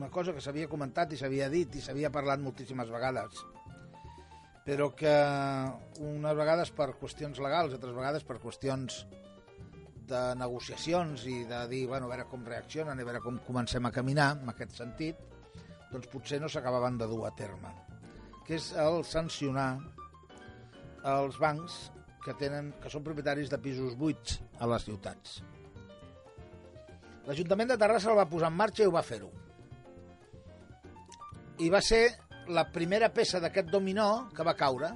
una cosa que s'havia comentat i s'havia dit i s'havia parlat moltíssimes vegades, però que unes vegades per qüestions legals, altres vegades per qüestions de negociacions i de dir, bueno, a veure com reaccionen, a veure com comencem a caminar en aquest sentit, doncs potser no s'acabaven de dur a terme, que és el sancionar els bancs que, tenen, que són propietaris de pisos buits a les ciutats. L'Ajuntament de Terrassa el va posar en marxa i ho va fer-ho. I va ser la primera peça d'aquest dominó que va caure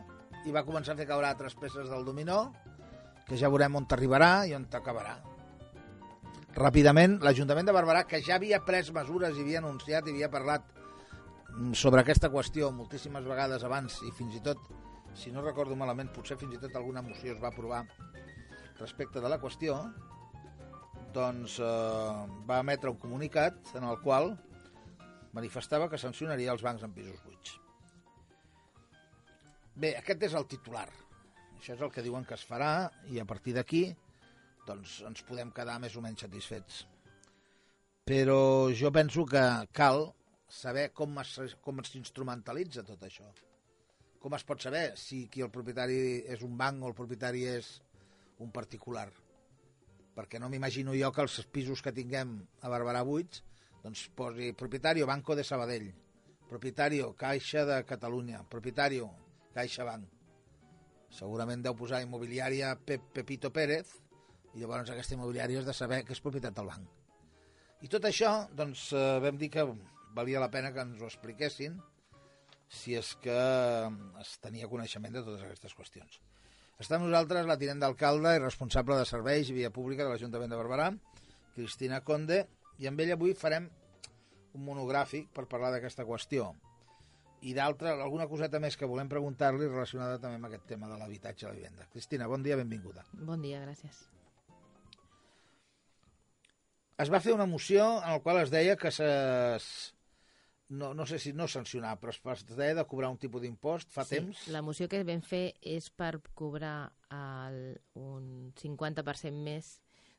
i va començar a fer caure altres peces del dominó que ja veurem on t'arribarà i on t'acabarà. Ràpidament, l'Ajuntament de Barberà, que ja havia pres mesures i havia anunciat i havia parlat sobre aquesta qüestió moltíssimes vegades abans i fins i tot, si no recordo malament, potser fins i tot alguna moció es va aprovar respecte de la qüestió, doncs eh, va emetre un comunicat en el qual manifestava que sancionaria els bancs en pisos buits. Bé, aquest és el titular. Això és el que diuen que es farà i a partir d'aquí doncs ens podem quedar més o menys satisfets. Però jo penso que cal saber com es, com s'instrumentalitza tot això. Com es pot saber si qui el propietari és un banc o el propietari és un particular? Perquè no m'imagino jo que els pisos que tinguem a Barberà buits doncs posi propietari Banco de Sabadell, propietari Caixa de Catalunya, propietari Caixa Banc. Segurament deu posar immobiliària Pep, Pepito Pérez i llavors aquesta immobiliària és de saber que és propietat del banc. I tot això, doncs, eh, vam dir que valia la pena que ens ho expliquessin si és que es tenia coneixement de totes aquestes qüestions. Està amb nosaltres la tinent d'alcalde i responsable de serveis i via pública de l'Ajuntament de Barberà, Cristina Conde, i amb ella avui farem un monogràfic per parlar d'aquesta qüestió i d'altra, alguna coseta més que volem preguntar-li relacionada també amb aquest tema de l'habitatge i la vivenda. Cristina, bon dia, benvinguda. Bon dia, gràcies. Es va fer una moció en la qual es deia que ses... No, no sé si no sancionar, però es deia de cobrar un tipus d'impost fa sí, temps. La moció que vam fer és per cobrar el, un 50% més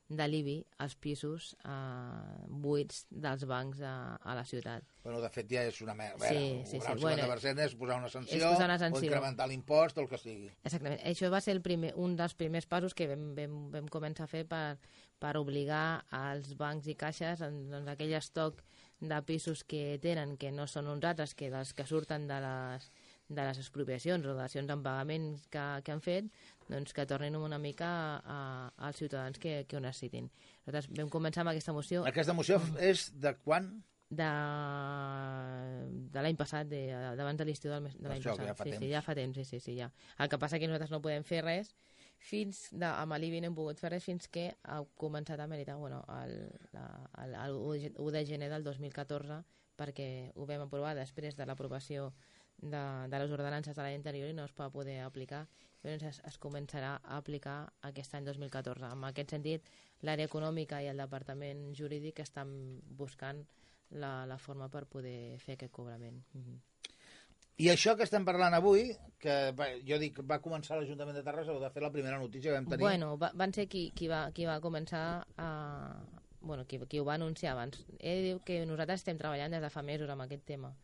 de l'IBI als pisos eh, buits dels bancs a, a la ciutat. Bueno, de fet ja és una merda. Sí, sí, sí. Bueno, 50% és posar una sanció, és posar una sanció. o incrementar l'impost o el que sigui. Exactament. Això va ser el primer, un dels primers passos que vam, vam, vam començar a fer per, per obligar als bancs i caixes en doncs, aquell estoc de pisos que tenen, que no són uns altres que dels que surten de les, de les expropiacions o dacions en pagaments que, que han fet, doncs que tornin una mica a, a, als ciutadans que, que ho necessitin. Nosaltres vam començar amb aquesta moció Aquesta moció és de quan? de, de l'any passat, de, d'abans de l'estiu del mes- de l'any passat. ja fa sí, temps. sí, ja fa temps, sí, sí, sí, ja. El que passa que nosaltres no podem fer res fins de, amb l'IBI no hem pogut fer res fins que ha començat a meritar bueno, el, la, el, el 1 de gener del 2014 perquè ho vam aprovar després de l'aprovació de, de les ordenances de l'any anterior i no es va poder aplicar llavors es, es començarà a aplicar aquest any 2014 en aquest sentit l'àrea econòmica i el departament jurídic estan buscant la, la forma per poder fer aquest cobrament mm I això que estem parlant avui, que va, jo dic, va començar l'Ajuntament de Terrassa, o de fer la primera notícia que vam tenir. Bueno, va, van ser qui, qui, va, qui va començar a... Bueno, qui, qui ho va anunciar abans. He dir que nosaltres estem treballant des de fa mesos amb aquest tema.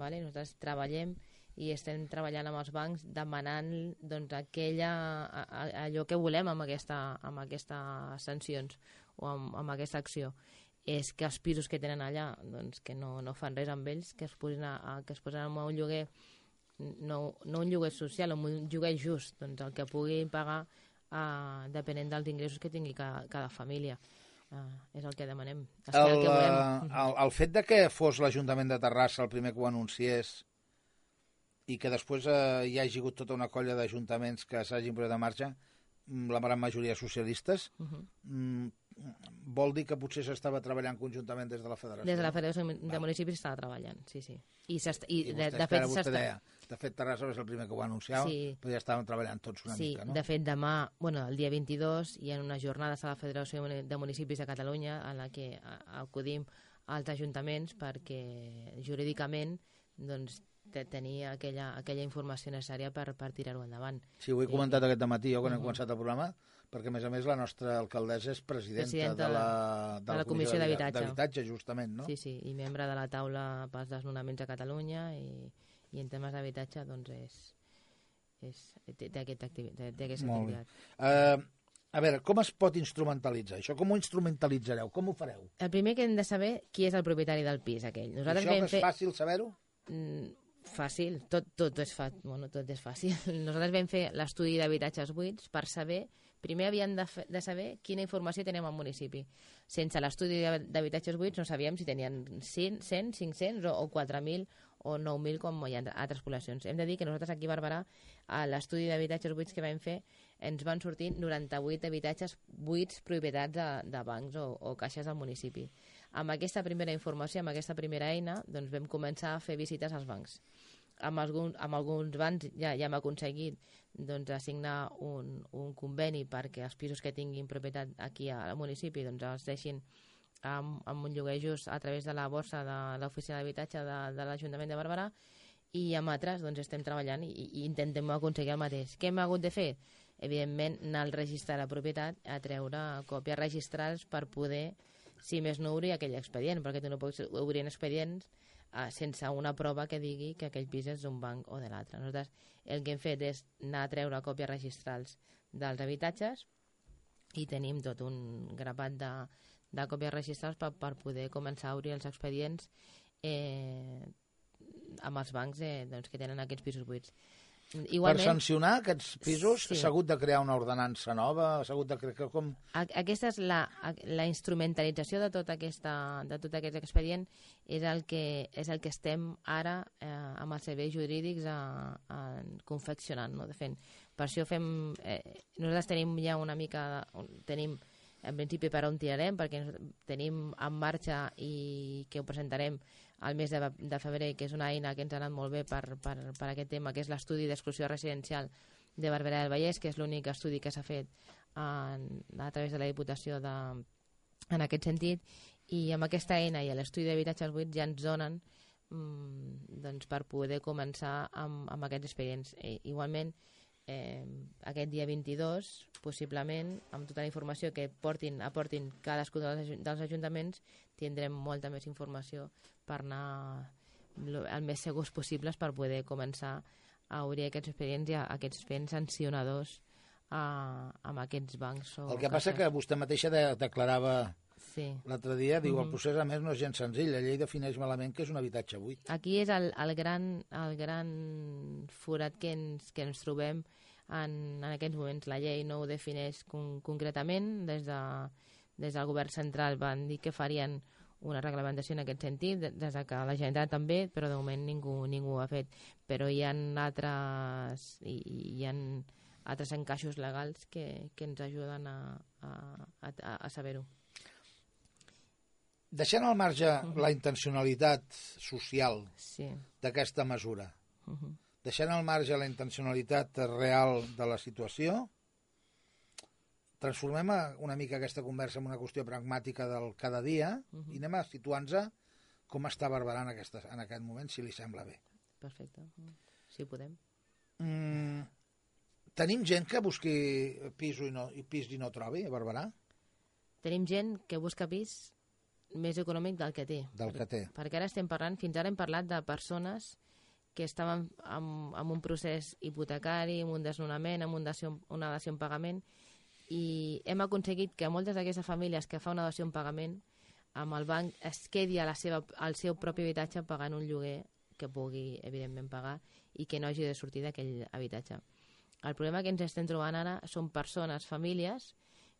Vale? Nosaltres treballem i estem treballant amb els bancs demanant doncs, aquella, a, a, allò que volem amb, aquesta, amb aquestes sancions o amb, amb aquesta acció és que els pisos que tenen allà doncs, que no, no fan res amb ells que es posin a, a, que es posen a un lloguer no, no un lloguer social, un lloguer just doncs el que puguin pagar uh, depenent dels ingressos que tingui cada, cada família uh, és el que demanem. És el, el que volem. eh, el, el fet de que fos l'Ajuntament de Terrassa el primer que ho anunciés i que després eh, hi hagi hagut tota una colla d'ajuntaments que s'hagin posat en marxa, mm, la gran majoria socialistes, Uh -huh. Vol dir que potser s'estava treballant conjuntament des de la federació. des de la Federació de Val. Municipis estava treballant, sí, sí. I, i, I de, de de fet, s'està- de fet Terrassa va ser el primer que ho va anunciar, Sí. però ja estàvem treballant tots una sí, mica, no? de fet, demà, bueno, el dia 22, hi ha unes jornades a la Federació de Muni- de Municipis de Catalunya en la que acudim als ajuntaments perquè jurídicament doncs, te- tenir aquella, aquella informació necessària per, per tirar-ho endavant. Sí, ho he comentat aquest matí jo quan he començat el programa, perquè a més a més la nostra alcaldessa és presidenta, Presidenta de la, de la Comissió d'Habitatge, justament, no? Sí, sí, i membre de la taula pels desnonaments a Catalunya i, i en temes d'habitatge doncs és, és, té, té, aquest activi, té, té aquesta Molt activitat. Uh, a veure, com es pot instrumentalitzar això? Com ho instrumentalitzareu? Com ho fareu? El primer que hem de saber qui és el propietari del pis aquell. Nosaltres això és fer... fàcil saber-ho? Mm, fàcil, tot, tot, és fa... bueno, tot és fàcil. Nosaltres vam fer l'estudi d'habitatges buits per saber, primer havíem de, de saber quina informació tenim al municipi. Sense l'estudi d'hab- d'habitatges buits no sabíem si tenien 100, 100 500 o, o 4.000 o 9.000 com hi ha altres poblacions. Hem de dir que nosaltres aquí a Barberà, a l'estudi d'habitatges buits que vam fer, ens van sortir 98 habitatges buits propietats de, de bancs o, o caixes del municipi. Amb aquesta primera informació, amb aquesta primera eina, doncs vam començar a fer visites als bancs. Amb, algun, amb alguns bancs ja, ja hem aconseguit doncs, assignar un, un conveni perquè els pisos que tinguin propietat aquí al municipi doncs, els deixin amb, amb un lloguer just a través de la borsa de l'oficina d'habitatge de, de l'Ajuntament de Barberà i amb altres doncs, estem treballant i, i intentem aconseguir el mateix. Què hem hagut de fer? Evidentment, anar al registre de la propietat a treure còpies registrals per poder, si més no, obrir aquell expedient, perquè tu no pots obrir expedients eh, sense una prova que digui que aquell pis és d'un banc o de l'altre. Nosaltres el que hem fet és anar a treure còpies registrals dels habitatges i tenim tot un grapat de, de còpies registrals per, per poder començar a obrir els expedients eh, amb els bancs eh, doncs, que tenen aquests pisos buits. Per sancionar aquests pisos Sí. s'ha hagut de crear una ordenança nova? S'ha hagut de crear... Com... Aquesta és la, la instrumentalització de tot, aquesta, de tot aquest expedient és el que, és el que estem ara eh, amb els serveis jurídics a, a confeccionant, no? de fent. Per això fem... Eh, nosaltres tenim ja una mica... Tenim en principi per on tirarem, perquè tenim en marxa i que ho presentarem al mes de, de febrer, que és una eina que ens ha anat molt bé per, per, per aquest tema, que és l'estudi d'exclusió residencial de Barberà del Vallès, que és l'únic estudi que s'ha fet en, a través de la Diputació de, en aquest sentit, i amb aquesta eina i l'estudi d'habitatges buits ja ens donen mm, doncs per poder començar amb, amb aquests expedients. I, igualment, eh, aquest dia 22, possiblement, amb tota la informació que portin, aportin cadascun dels, aju- dels ajuntaments, tindrem molta més informació per anar el més segurs possibles per poder començar a obrir aquests expedients i a, aquests expedients sancionadors a, amb aquests bancs. O El que passa caixes. que vostè mateixa de, declarava Sí. l'altre dia, diu, el Mhm. procés a més no és gens senzill, la llei defineix malament que és un habitatge buit. Aquí és el, el, gran, el gran forat que ens, que ens trobem en, en aquests moments. La llei no ho defineix con, concretament. Des, de, des del govern central van dir que farien una reglamentació en aquest sentit, de- des de que la Generalitat també, però de moment ningú, ningú ho ha fet. Però hi ha altres, hi, hi ha altres encaixos legals que, que ens ajuden a, a, a, a saber-ho. Deixant al marge la intencionalitat social Sí. d'aquesta mesura, Uh -huh. deixant al marge la intencionalitat real de la situació, transformem una mica aquesta conversa en una qüestió pragmàtica del cada dia Mhm. i anem a situar-nos com està Barberà en, aquesta, en aquest moment, si li sembla bé. Perfecte. Si podem. Mm, tenim gent que busqui pis i no, pis i no trobi a Barberà? Tenim gent que busca pis més econòmic del que té. Del que té. Perquè ara estem parlant, fins ara hem parlat de persones que estaven amb, amb un procés hipotecari, amb un desnonament, amb un dació, una dació en pagament, i hem aconseguit que moltes d'aquestes famílies que fa una dació en pagament, amb el banc es quedi a la seva, al seu propi habitatge pagant un lloguer que pugui, evidentment, pagar i que no hagi de sortir d'aquell habitatge. El problema que ens estem trobant ara són persones, famílies,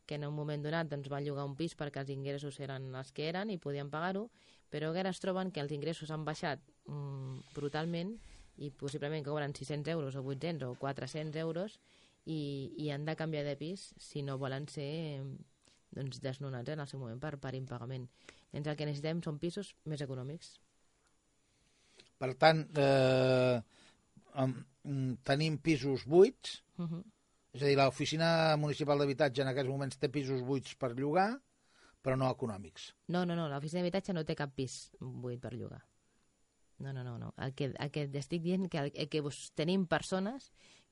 que en un moment donat doncs, van llogar un pis perquè els ingressos eren els que eren i podien pagar-ho, però que ara es troben que els ingressos han baixat mm, brutalment i possiblement cobren 600 euros o 800 o 400 euros i, i han de canviar de pis si no volen ser doncs, desnonats en el seu moment per, per impagament. Llavors el que necessitem són pisos més econòmics. Per tant, eh, tenim pisos buits, Uh -huh. És a dir, l'Oficina Municipal d'Habitatge en aquests moments té pisos buits per llogar, però no econòmics. No, no, no, l'oficina d'habitatge no té cap pis buit per llogar. No, no, no. no. El, que, el que estic dient que, el, que tenim persones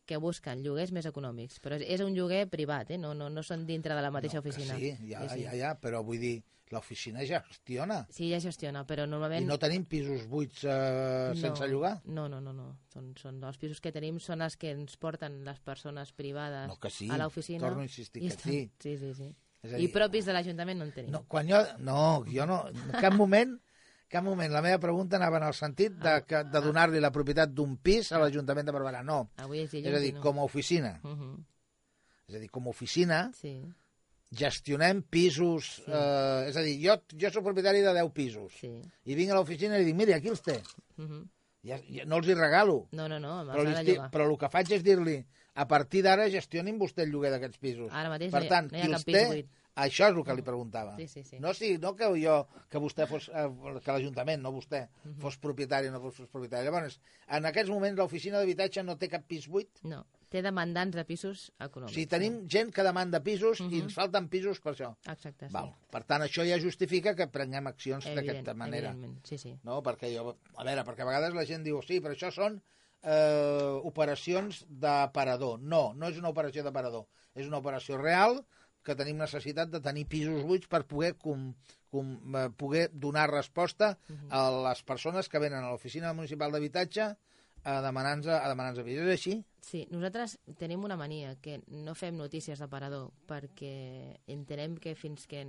que busquen lloguers més econòmics, però és, un lloguer privat, eh? no, no, no són dintre de la mateixa no, oficina. Sí, ja, sí, sí. ja, ja, però vull dir, l'oficina gestiona. Sí, ja gestiona, però normalment... I no tenim pisos buits eh, sense no, llogar? No, no, no, no. Són, són, els pisos que tenim són els que ens porten les persones privades No, que sí, a l'oficina. torno a insistir que estan- sí. Sí, sí, sí. És a I dir, propis de l'Ajuntament no en tenim. No, quan jo, no, jo no, en cap moment, cap moment, la meva pregunta anava en el sentit de, que- de donar-li la propietat d'un pis a l'Ajuntament de Barberà. No, Avui és és a dir, no. com a oficina. Uh -huh. És a dir, com a oficina Sí, gestionem pisos... Sí. Eh, és a dir, jo, jo soc propietari de 10 pisos sí. i vinc a l'oficina i li dic, mira, aquí els té. Uh -huh. Ja, ja, no els hi regalo, No, no, no, però, estic, però el que faig és dir-li a partir d'ara gestionin vostè el lloguer d'aquests pisos. Ara mateix per no hi ha- tant, no hi ha cap els pis té, buit. això és el que li preguntava. Sí, sí, sí. No, sí, no que jo, que vostè fos, eh, que l'Ajuntament, no vostè, Mhm. fos propietari o no fos propietari. Llavors, en aquests moments l'oficina d'habitatge no té cap pis buit. No, té demandants de pisos O econòmics. sigui, tenim gent que demanda pisos i Mhm. ens falten pisos per això. Exacte, sí. Val. Per tant, això ja justifica que prenguem accions d'aquesta manera. Sí, sí. No? Perquè jo, a veure, perquè a vegades la gent diu, sí, però això són eh, operacions d'aparador. No, no és una operació d'aparador. És una operació real que tenim necessitat de tenir pisos buits per poder, com, com, eh, poder donar resposta Mhm. a les persones que venen a l'oficina municipal d'habitatge a demanar-nos a demanar pisos. És així? Sí, nosaltres tenim una mania, que no fem notícies d'aparador, perquè entenem que fins que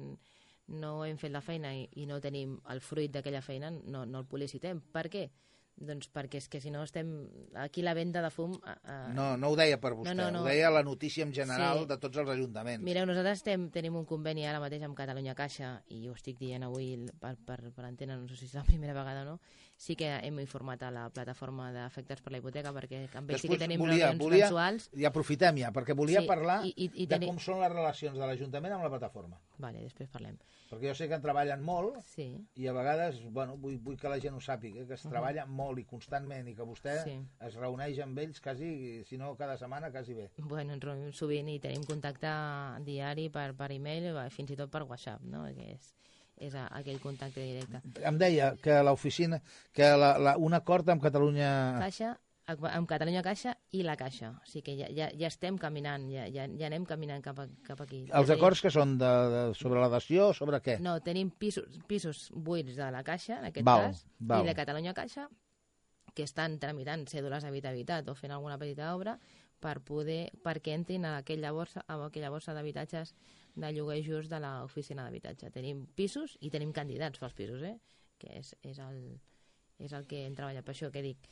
no hem fet la feina i, i no tenim el fruit d'aquella feina, no, no el publicitem. Per què? Doncs perquè és que si no estem... Aquí la venda de fum... A... No, no ho deia per vostè, no, no. ho deia la notícia en general Sí. de tots els ajuntaments. Mireu, nosaltres tem, tenim un conveni ara mateix amb Catalunya Caixa, i ho estic dient avui per, per, per antena, no sé si és la primera vegada o no, sí que hem informat a la plataforma d'afectats per la hipoteca, perquè amb ells sí que Després tenim volia- reunions volia- mensuals. I aprofitem ja, perquè volia Sí, parlar i- i- i de teni- com són les relacions de l'Ajuntament amb la plataforma. Vale, després parlem. Perquè jo sé que en treballen molt Sí, i a vegades, bueno, vull, vull que la gent ho sàpiga, que es treballa molt i constantment i que vostè Sí. es reuneix amb ells quasi, si no cada setmana, quasi bé. bueno, ens reunim sovint i tenim contacte diari per, per e-mail, fins i tot per WhatsApp, no? Que és, és a, aquell contacte directe. Em deia que l'oficina, que la, la, un acord amb Catalunya... Caixa, amb Catalunya Caixa i la Caixa. O sigui que ja, ja, ja estem caminant, ja, ja, ja anem caminant cap, a, cap aquí. Els Ja tenim- acords que són de, de, sobre la dació, sobre què? No, tenim pisos, pisos buits de la Caixa, en aquest Val, cas, val. i de Catalunya Caixa, que estan tramitant cèdules d'habitabilitat o fent alguna petita obra per poder, perquè entrin a aquella borsa, a aquella borsa d'habitatges de lloguer just de l'oficina d'habitatge. Tenim pisos i tenim candidats pels pisos, eh? que és, és, el, és el que hem treballat. Per això que dic,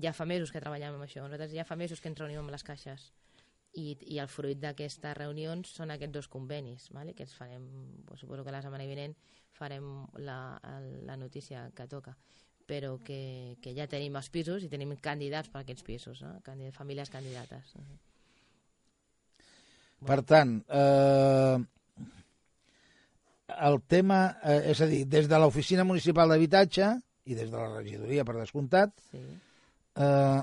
ja fa mesos que treballem amb això. Nosaltres ja fa mesos que ens reunim amb les caixes i, i el fruit d'aquestes reunions són aquests dos convenis, vale? que ens farem, pues, suposo que la setmana vinent farem la, la notícia que toca però que, que ja tenim els pisos i tenim candidats per aquests pisos, no? Candid famílies candidates. Per tant, eh, el tema, eh, és a dir, des de l'Oficina Municipal d'Habitatge i des de la regidoria, per descomptat, Sí. eh,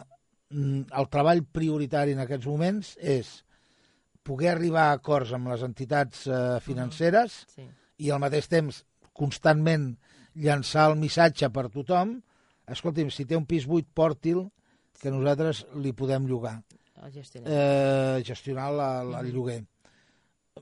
el treball prioritari en aquests moments és poder arribar a acords amb les entitats eh, financeres Sí. i al mateix temps constantment llançar el missatge per tothom escolti'm, si té un pis buit, porti'l que nosaltres li podem llogar Eh, gestionar la, la, el Mhm. lloguer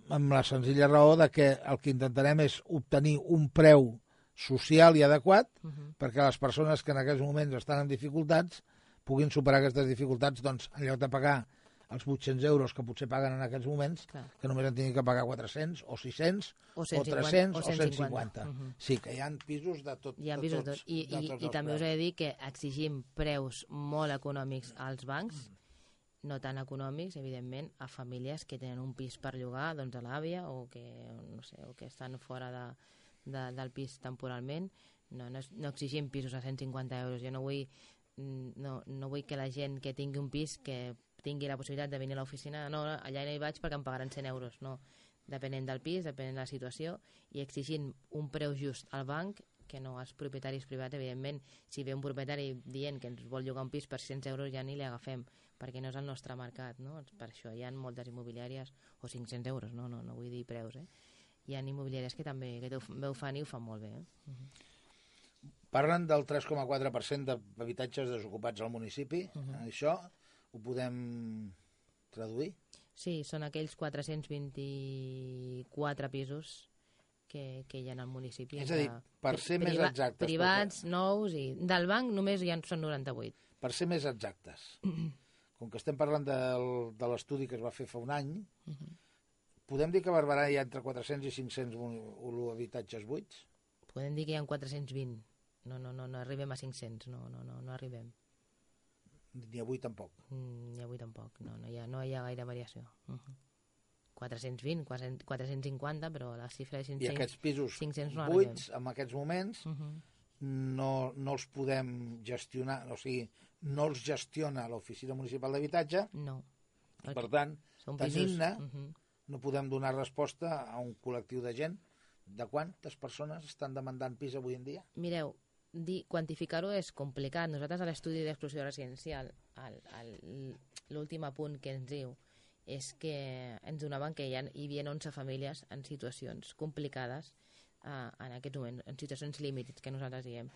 amb la senzilla raó de que el que intentarem és obtenir un preu social i adequat Uh -huh. perquè les persones que en aquests moments estan en dificultats puguin superar aquestes dificultats doncs, en lloc de pagar els 800 euros que potser paguen en aquests moments, Clar. que només en tinguin que pagar 400 o 600 O o 150, 300 o o 150. 150. Mhm. Sí, que hi ha pisos de tot. Hi ha de pisos tots, tot. I, de i, tots i els també us preus. he de dir que exigim preus molt econòmics als bancs, no tan econòmics, evidentment, a famílies que tenen un pis per llogar, doncs a l'àvia, o que, no sé, o que estan fora de, de, del pis temporalment. No, no, no exigim pisos a 150 euros. Jo no vull, mm, no, no vull que la gent que tingui un pis que tingui la possibilitat de venir a l'oficina, no, allà no hi vaig perquè em pagaran 100 euros, no. Depenent del pis, depenent de la situació, i exigint un preu just al banc que no als propietaris privats, evidentment, si ve un propietari dient que ens vol llogar un pis per 600 euros ja ni li agafem, perquè no és el nostre mercat, no? Per això hi ha moltes immobiliàries, o 500 euros, no, no, no vull dir preus, eh? Hi ha immobiliàries que també que ho, fan i ho fan molt bé, eh? Parlen del 3,4% d'habitatges desocupats al municipi. Uh -huh. Això ho podem traduir? Sí, són aquells 424 pisos que, que hi ha al municipi. És a dir, per ser més exactes... Privats, perquè... nous, i del banc només hi ha, són 98. Per ser més exactes, com que estem parlant del, de l'estudi que es va fer fa un any, uh -huh. podem dir que a Barberà hi ha entre 400 i 500 habitatges buits? Podem dir que hi ha 420. No, no, no, no arribem a 500, no, no, no, no arribem. Ni avui tampoc. Mm, ni avui tampoc, no, no hi ha, no hi ha gaire variació. Uh -huh. 420, 450, però la xifra de 500... I aquests pisos 500 no buits, en aquests moments, uh -huh. no, no els podem gestionar, o sigui, no els gestiona l'Oficina Municipal d'Habitatge. No. Per tant, tenint-ne, uh -huh. no podem donar resposta a un col·lectiu de gent. De quantes persones estan demandant pis avui en dia? Mireu, quantificar-ho és complicat. Nosaltres a l'estudi d'exclusió residencial, l'últim apunt que ens diu és que ens donaven que hi, ha, hi havia 11 famílies en situacions complicades eh, en aquest moment, en situacions límits, que nosaltres diem.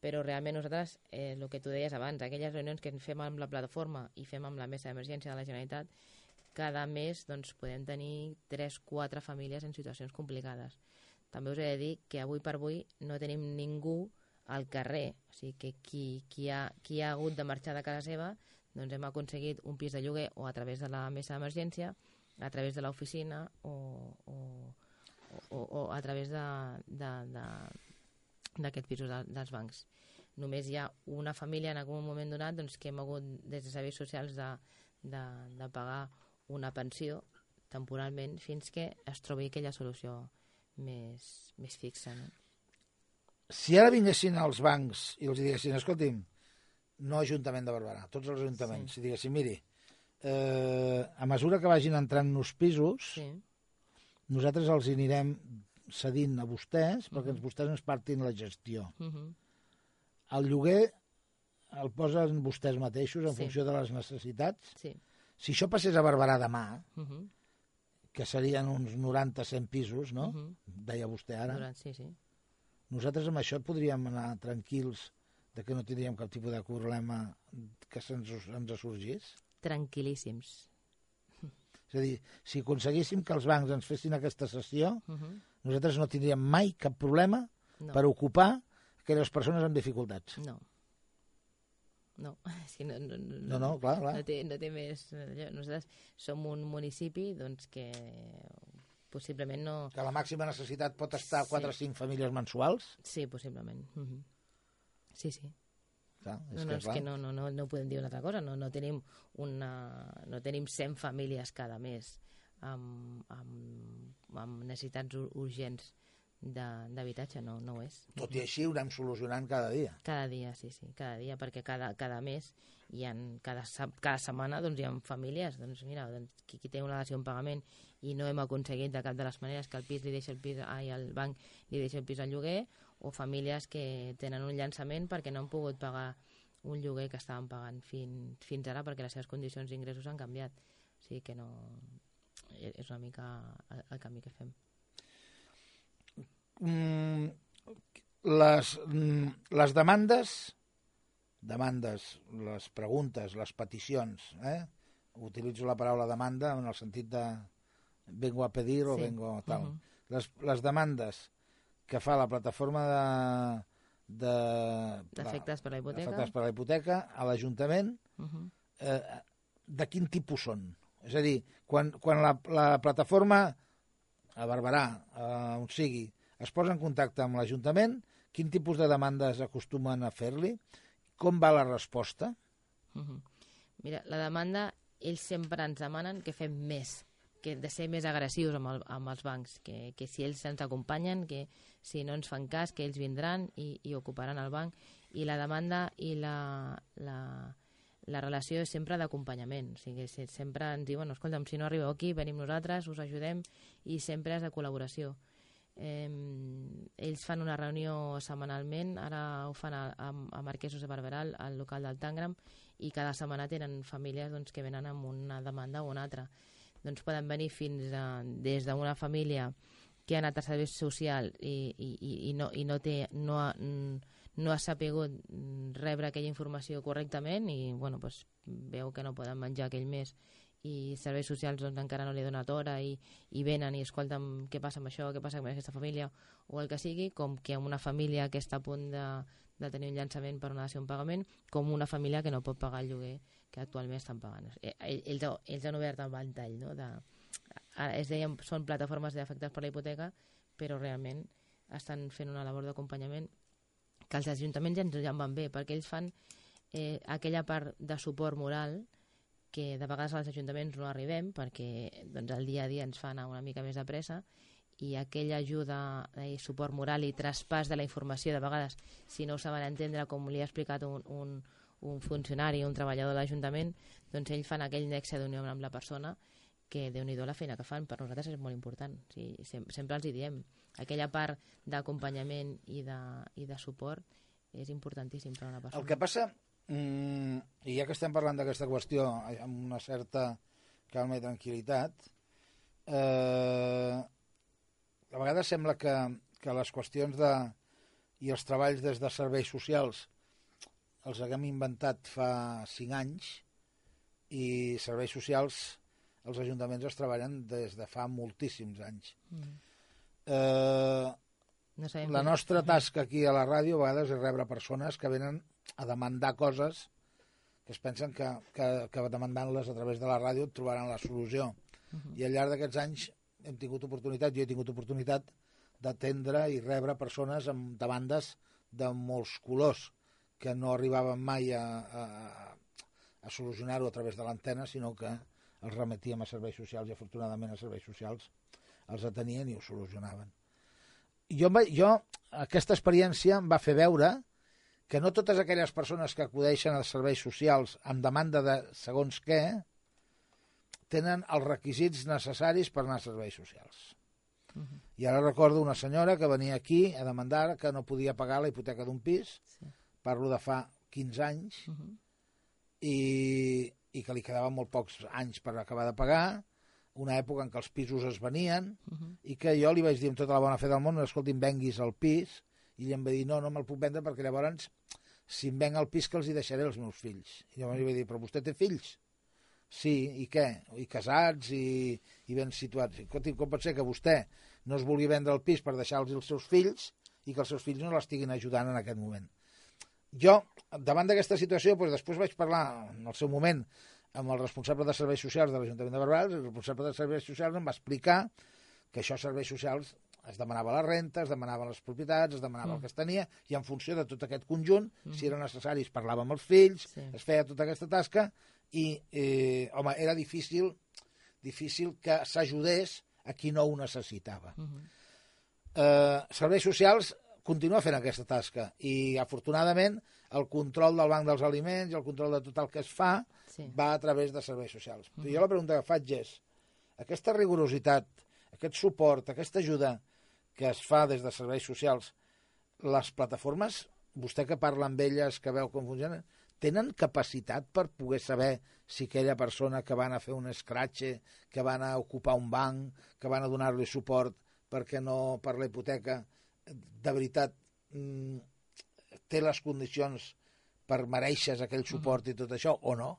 Però realment nosaltres, eh, el que tu deies abans, aquelles reunions que fem amb la plataforma i fem amb la mesa d'emergència de la Generalitat, cada mes doncs, podem tenir 3-4 famílies en situacions complicades. També us he de dir que avui per avui no tenim ningú al carrer, o sigui que qui, qui, ha, qui ha hagut de marxar de casa seva doncs hem aconseguit un pis de lloguer o a través de la mesa d'emergència, a través de l'oficina o, o, o, o a través d'aquests pisos de, dels bancs. Només hi ha una família en algun moment donat doncs, que hem hagut des de serveis socials de, de, de pagar una pensió temporalment fins que es trobi aquella solució més, més fixa. No? Si ara vinguessin als bancs i els diguessin, escolti'm, no Ajuntament de Barberà, tots els ajuntaments, sí. si diguéssim, miri, eh, a mesura que vagin entrant nos pisos, sí. nosaltres els anirem cedint a vostès perquè uh -huh. vostès ens partin la gestió. Uh -huh. El lloguer el posen vostès mateixos en sí. funció de les necessitats. Sí. Si això passés a Barberà demà, uh -huh. que serien uns 90-100 pisos, no? Uh -huh. Deia vostè ara. 90, sí, sí. Nosaltres amb això podríem anar tranquils de que no tindríem cap tipus de problema que se'ns ens sorgís? Tranquil·líssims. És a dir, si aconseguíssim que els bancs ens fessin aquesta sessió, uh -huh. Nosaltres no tindríem mai cap problema no. per ocupar aquelles persones amb dificultats. No. No, és no, no, no, no, no clar, clar. No, té, no té més... Nosaltres som un municipi doncs, que possiblement no... Que la màxima necessitat pot estar sí. 4 o 5 famílies mensuals? Sí, possiblement. Uh -huh. Sí, sí. Clar, és no, no, que, és que no, no, no, no podem dir una altra cosa. No, no, tenim, una, no tenim 100 famílies cada mes amb, amb, amb necessitats urgents d'habitatge, no, no ho és. Tot i així ho anem solucionant cada dia. Cada dia, sí, sí, cada dia, perquè cada, cada mes hi ha, cada, cada setmana doncs, hi ha famílies, doncs mira, doncs, qui, qui té una dació en pagament i no hem aconseguit de cap de les maneres que el pis li deixi el pis, ai, el banc li deixi el pis al lloguer, o famílies que tenen un llançament perquè no han pogut pagar un lloguer que estaven pagant fin, fins ara perquè les seves condicions d'ingressos han canviat. O sigui que no... És una mica el, el camí que fem. Mm, les, mm, les demandes, demandes, les preguntes, les peticions, eh? utilitzo la paraula demanda en el sentit de vengo a pedir sí. o vengo tal. Uh -huh. les, les demandes que fa la plataforma de... D'efectes per la hipoteca. Per la hipoteca a l'Ajuntament, uh -huh. eh, de quin tipus són? És a dir, quan, quan la, la plataforma a Barberà, a on sigui, es posa en contacte amb l'Ajuntament, quin tipus de demandes acostumen a fer-li? Com va la resposta? Uh -huh. Mira, la demanda, ells sempre ens demanen que fem més que de ser més agressius amb, el, amb els bancs, que, que si ells ens acompanyen, que si no ens fan cas, que ells vindran i, i ocuparan el banc. I la demanda i la, la, la relació és sempre d'acompanyament. O sigui, sempre ens diuen, escolta'm, si no arribeu aquí, venim nosaltres, us ajudem, i sempre és de col·laboració. Eh, ells fan una reunió setmanalment, ara ho fan a, a, a Marquesos de Barberal, al local del Tangram, i cada setmana tenen famílies doncs, que venen amb una demanda o una altra doncs poden venir fins a, des d'una família que ha anat a servei social i, i, i, no, i no, té, no, ha, no ha sapigut mm, rebre aquella informació correctament i bueno, pues, veu que no poden menjar aquell mes i serveis socials doncs, encara no li ha donat hora i, i venen i escolten què passa amb això, què passa amb aquesta família o el que sigui, com que una família que està a punt de, de tenir un llançament per una dació un pagament, com una família que no pot pagar el lloguer que actualment estan pagant. Eh, ells, ells han obert el ventall, no? De, es deien, són plataformes d'afectats per la hipoteca, però realment estan fent una labor d'acompanyament que els ajuntaments ja ens en van bé, perquè ells fan eh, aquella part de suport moral que de vegades als ajuntaments no arribem perquè doncs, el dia a dia ens fa anar una mica més de pressa i aquella ajuda i eh, suport moral i traspàs de la informació de vegades, si no ho saben entendre com li ha explicat un, un, un funcionari, un treballador de l'Ajuntament, doncs ells fan aquell nexe d'unió amb la persona que déu nhi la feina que fan, per nosaltres és molt important. O sigui, sempre, sempre els hi diem. Aquella part d'acompanyament i, de, i de suport és importantíssim per a una persona. El que passa, mm, i ja que estem parlant d'aquesta qüestió amb una certa calma i tranquil·litat, eh, a vegades sembla que, que les qüestions de, i els treballs des de serveis socials els haguem inventat fa cinc anys i serveis socials els ajuntaments es treballen des de fa moltíssims anys. Mm. Eh, no la nostra tasca aquí a la ràdio a vegades és rebre persones que venen a demandar coses que es pensen que, que, que demandant-les a través de la ràdio trobaran la solució. Uh mm-hmm. -huh. I al llarg d'aquests anys hem tingut oportunitat, jo he tingut oportunitat d'atendre i rebre persones amb demandes de molts colors que no arribaven mai a, a, a solucionar-ho a través de l'antena, sinó que els remetíem a serveis socials i afortunadament a serveis socials els atenien i ho solucionaven. Jo, jo aquesta experiència em va fer veure que no totes aquelles persones que acudeixen als serveis socials amb demanda de segons què tenen els requisits necessaris per anar a serveis socials. Uh -huh. I ara recordo una senyora que venia aquí a demandar que no podia pagar la hipoteca d'un pis sí parlo de fa 15 anys, uh -huh. i, i que li quedaven molt pocs anys per acabar de pagar, una època en què els pisos es venien, uh -huh. i que jo li vaig dir amb tota la bona fe del món, escolti'm, venguis el pis, i ell em va dir, no, no me'l puc vendre perquè llavors, si em venc el pis, que els hi deixaré als meus fills. I llavors li vaig dir, però vostè té fills? Sí, i què? I casats i, i ben situats. Escolti, com pot ser que vostè no es vulgui vendre el pis per deixar-los els seus fills i que els seus fills no l'estiguin ajudant en aquest moment? jo, davant d'aquesta situació, doncs després vaig parlar en el seu moment amb el responsable de serveis socials de l'Ajuntament de Barbals, el responsable de serveis socials em va explicar que això serveis socials es demanava la renta, es demanaven les propietats, es demanava mm. el que es tenia, i en funció de tot aquest conjunt, mm. si era necessari, es parlava amb els fills, sí. es feia tota aquesta tasca, i, eh, home, era difícil, difícil que s'ajudés a qui no ho necessitava. Mm -hmm. eh, serveis socials continua fent aquesta tasca i afortunadament el control del banc dels aliments i el control de tot el que es fa sí. va a través de serveis socials. Mm -hmm. Jo la pregunta que faig és, aquesta rigorositat, aquest suport, aquesta ajuda que es fa des de serveis socials, les plataformes, vostè que parla amb elles, que veu com funcionen, tenen capacitat per poder saber si aquella persona que van a fer un escratxe, que van a ocupar un banc, que van a donar-li suport perquè no per la hipoteca, de veritat mm, té les condicions per mereixes aquell suport mm -hmm. i tot això, o no?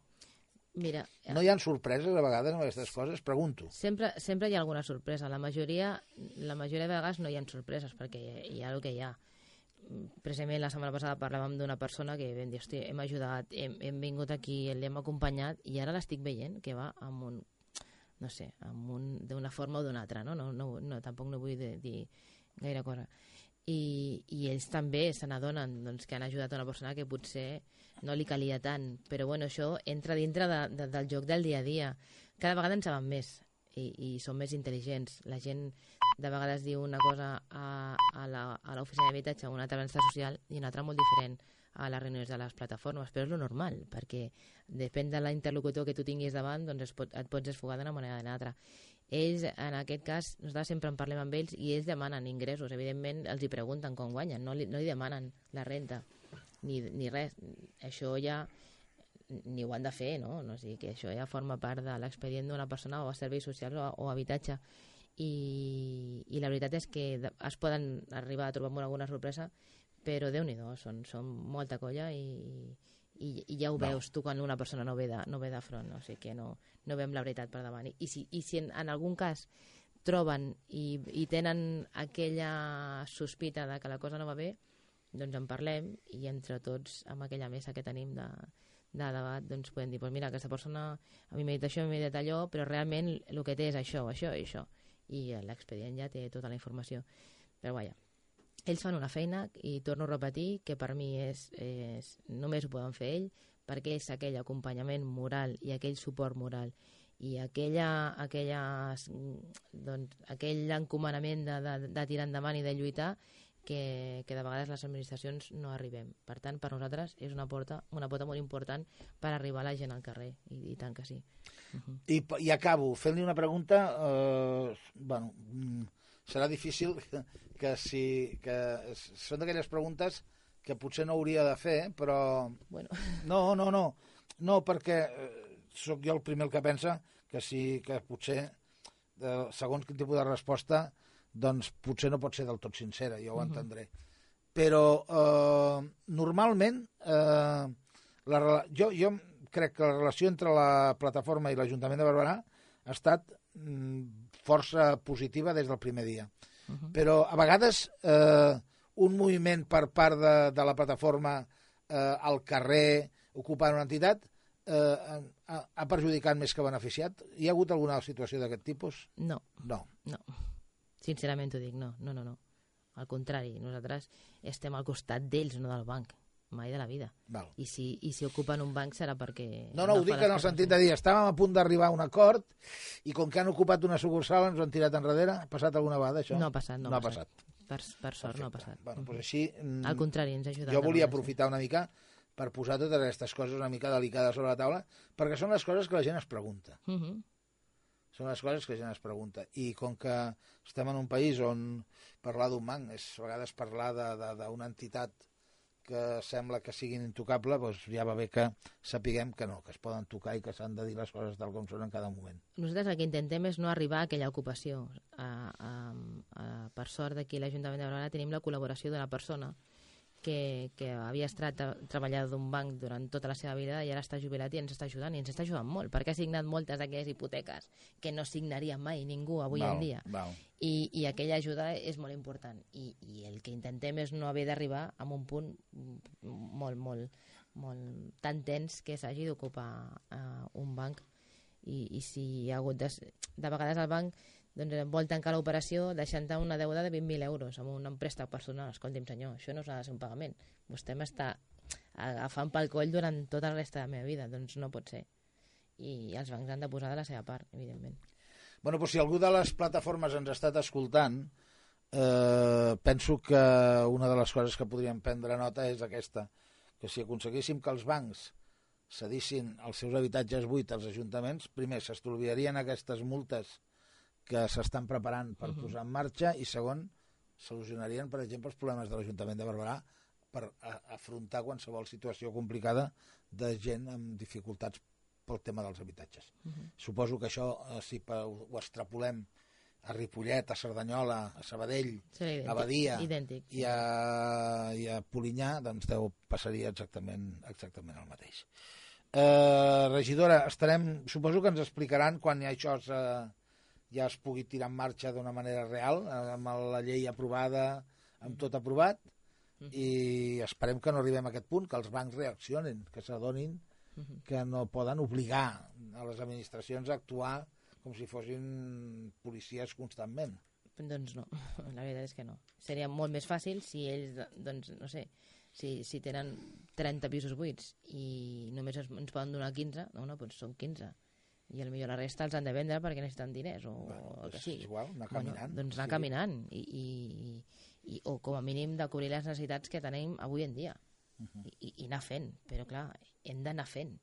Mira, no hi ha sorpreses a vegades amb aquestes coses? Pregunto. Sempre, sempre hi ha alguna sorpresa. La majoria, la majoria de vegades no hi ha sorpreses perquè hi ha el que hi ha. Precisament la setmana passada parlàvem d'una persona que vam dir, hosti, hem ajudat, hem, hem vingut aquí, l'hem acompanyat i ara l'estic veient que va amb un, no sé, d'una forma o d'una altra, no? No, no, no? Tampoc no vull dir gaire cosa i, i ells també se n'adonen doncs, que han ajudat una persona que potser no li calia tant, però bueno, això entra dintre de, de, del joc del dia a dia. Cada vegada en saben més i, i són més intel·ligents. La gent de vegades diu una cosa a, a l'oficina d'habitatge, una altra a social i una altra molt diferent a les reunions de les plataformes, però és lo normal, perquè depèn de l'interlocutor que tu tinguis davant, doncs es pot, et pots esfugar d'una manera o d'una altra ells, en aquest cas, nosaltres sempre en parlem amb ells i ells demanen ingressos. Evidentment, els hi pregunten com guanyen, no li, no li demanen la renta ni, ni res. Això ja ni ho han de fer, no? no o sigui, que això ja forma part de l'expedient d'una persona o a serveis socials o, o habitatge. I, I la veritat és que es poden arribar a trobar amb alguna sorpresa, però déu nhi són, són molta colla i, i, i ja ho No. veus tu quan una persona no ve de, no ve de front, o sigui que no, no veiem la veritat per davant. I, i si, i si en, en algun cas troben i, i tenen aquella sospita de que la cosa no va bé, doncs en parlem i entre tots, amb aquella mesa que tenim de, de debat, doncs podem dir, pues mira, aquesta persona a mi m'ha dit això, a mi m'ha dit allò, però realment el que té és això, això i això. I l'expedient ja té tota la informació. Però vaja, ells fan una feina i torno a repetir que per mi és, és només ho poden fer ell perquè és aquell acompanyament moral i aquell suport moral i aquella, aquella, doncs, aquell encomanament de, de, de tirar endavant i de lluitar que, que de vegades les administracions no arribem. Per tant, per nosaltres és una porta, una pota molt important per arribar a la gent al carrer, i, i tant que sí. Uh -huh. I, i acabo fent-li una pregunta eh, bueno, mm, serà difícil que, que si que són d'aquelles preguntes que potser no hauria de fer però Bueno, no, no, no. No perquè eh, sóc jo el primer el que pensa que sí que potser eh, segons quin tipus de resposta doncs potser no pot ser del tot sincera jo ho Mhm. entendré. Però eh, normalment eh, la, jo, jo crec que la relació entre la plataforma i l'Ajuntament de Barberà ha estat mm, força positiva des del primer dia. uh -huh. Però a vegades eh, un moviment per part de, de la plataforma eh, al carrer ocupant una entitat eh, ha, ha perjudicat més que beneficiat? Hi ha hagut alguna situació d'aquest tipus? no, No. no. Sincerament t'ho dic, no, no, no, no. Al contrari, nosaltres estem al costat d'ells, no del banc. Mai de la vida. Val. I si, i si ocupen un banc serà perquè... No, no, ho dic en el sentit de dir, estàvem a punt d'arribar a un acord i com que han ocupat una sucursal ens ho han tirat enrere. Ha passat alguna vegada, això? No ha passat, no, no ha passat. Per, per sort no ha passat. Bueno, doncs així... mm, Al contrari, ens ha ajudat. jo volia aprofitar una mica per posar totes aquestes coses una mica delicades sobre la taula, perquè són les coses que la gent es pregunta. Sí. Mhm. Són les coses que la gent es pregunta. I com que estem en un país on parlar d'un banc és a vegades parlar d'una entitat que sembla que siguin intocable, doncs ja va bé que sapiguem que no, que es poden tocar i que s'han de dir les coses tal com són en cada moment. Nosaltres el que intentem és no arribar a aquella ocupació. A, a, a, per sort d'aquí l'Ajuntament de Barcelona tenim la col·laboració d'una persona que, que havia estat tra treballador d'un banc durant tota la seva vida i ara està jubilat i ens està ajudant, i ens està ajudant molt, perquè ha signat moltes d'aquelles hipoteques que no signaria mai ningú avui val, en dia. Val. I, i aquella ajuda és molt important i, i el que intentem és no haver d'arribar a un punt molt, molt, molt tan tens que s'hagi d'ocupar uh, un banc i, i si hi ha hagut de, de vegades el banc doncs, vol tancar l'operació deixant-te una deuda de 20.000 euros amb un préstec personal. Escolti'm senyor, això no s'ha de ser un pagament. Vostè m'està agafant pel coll durant tota la resta de la meva vida. Doncs no pot ser. I els bancs han de posar de la seva part, evidentment. Bueno, doncs si algú de les plataformes ens ha estat escoltant, eh, penso que una de les coses que podríem prendre nota és aquesta, que si aconseguíssim que els bancs cedissin els seus habitatges buits als ajuntaments, primer s'estalviarien aquestes multes que s'estan preparant per uh. -huh. posar en marxa i segon, solucionarien, per exemple, els problemes de l'Ajuntament de Barberà per afrontar qualsevol situació complicada de gent amb dificultats pel tema dels habitatges. uh -huh. Suposo que això, eh, si ho extrapolem a Ripollet, a Cerdanyola, a Sabadell Serà idèntic, A Badia idèntic i a, i a Polinyà, doncs deu passaria exactament, exactament el mateix. Eh, regidora, estarem, suposo que ens explicaran quan ja això es, ja es pugui tirar en marxa d'una manera real, amb la llei aprovada, amb tot aprovat, Mhm. i esperem que no arribem a aquest punt, que els bancs reaccionin, que s'adonin Mhm. que no poden obligar a les administracions a actuar com si fossin policies constantment. Doncs no, la veritat és que no. Seria molt més fàcil si ells, doncs, no sé, si, si tenen 30 pisos buits i només ens poden donar 15, no, no, doncs són 15. I potser la resta els han de vendre perquè necessiten diners o, Bueno, el que és sigui. igual, anar caminant. Bueno, doncs anar Sí. caminant i, i, i, o com a mínim de cobrir les necessitats que tenim avui en dia Mhm. I, i, i anar fent, però clar, hem d'anar fent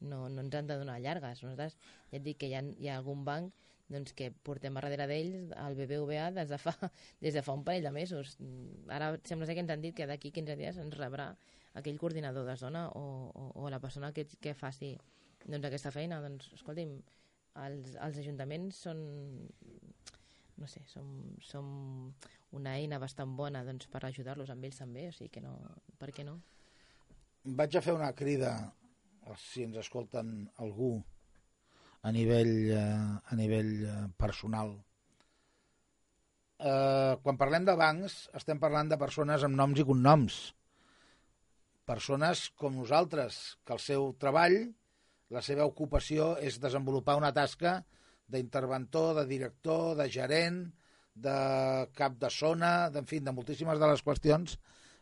no, no ens han de donar llargues nosaltres ja et dic que hi ha, hi ha algun banc doncs, que portem a darrere d'ells el BBVA des de, fa, des de fa un parell de mesos ara sembla ser que ens han dit que d'aquí 15 dies ens rebrà aquell coordinador de zona o, o, o la persona que, que faci doncs, aquesta feina doncs, escolti'm, els, els ajuntaments són no sé, som, som una eina bastant bona doncs, per ajudar-los amb ells també, o sigui que no, per què no? Vaig a fer una crida, si ens escolten algú, a nivell, eh, a nivell eh, personal. Eh, quan parlem de bancs, estem parlant de persones amb noms i cognoms. Persones com nosaltres, que el seu treball, la seva ocupació és desenvolupar una tasca d'interventor, de director, de gerent, de cap de zona, en fi, de moltíssimes de les qüestions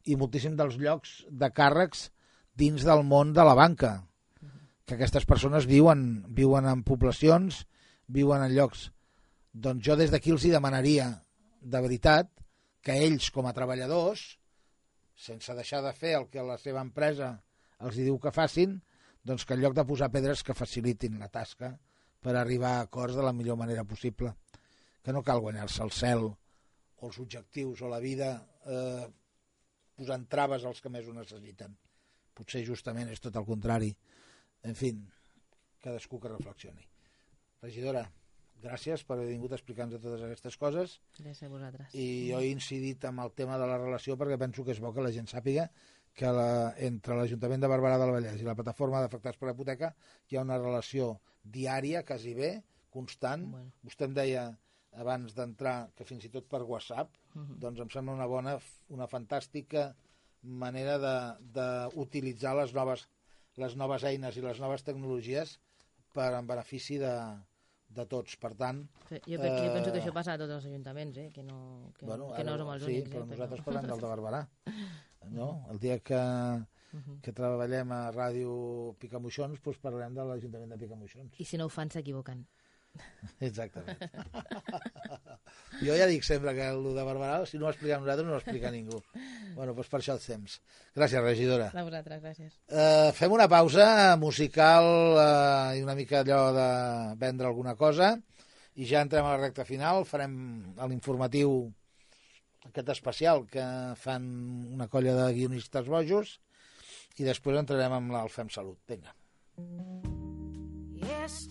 i moltíssim dels llocs de càrrecs dins del món de la banca. Que aquestes persones viuen, viuen en poblacions, viuen en llocs. Doncs jo des d'aquí els hi demanaria, de veritat, que ells, com a treballadors, sense deixar de fer el que la seva empresa els diu que facin, doncs que en lloc de posar pedres que facilitin la tasca per arribar a acords de la millor manera possible. Que no cal guanyar-se el cel o els objectius o la vida eh, posant traves als que més ho necessiten. Potser justament és tot el contrari. En fi, cadascú que reflexioni. Regidora, gràcies per haver vingut a explicar-nos totes aquestes coses. Gràcies a vosaltres. I jo he incidit amb el tema de la relació perquè penso que és bo que la gent sàpiga que la, entre l'Ajuntament de Barberà del Vallès i la plataforma d'afectats per la hipoteca hi ha una relació diària, quasi bé, constant. Bueno. Vostè em deia abans d'entrar que fins i tot per WhatsApp, Uh -huh. doncs em sembla una bona, una fantàstica manera d'utilitzar les noves, les noves eines i les noves tecnologies per en benefici de, de tots. Per tant, Sí, jo, pe- jo penso que Eh, això passa a tots els ajuntaments, eh? que no, que, bueno, que no som els sí, únics. però eh? nosaltres parlem del de Barberà. No? El dia que, Mhm. que treballem a Ràdio Picamoixons, doncs parlem de l'Ajuntament de Picamoixons. I si no ho fan, s'equivoquen. Exactament. jo ja dic sempre que el de Barberà, si no ho expliquem nosaltres, no ho explica ningú. Bueno, doncs per això els temps. Gràcies, regidora. A vosaltres, gràcies. Uh, fem una pausa musical uh, i una mica allò de vendre alguna cosa i ja entrem a la recta final. Farem l'informatiu aquest especial que fan una colla de guionistes bojos i després entrarem amb el Fem Salut. Vinga. Yesterday.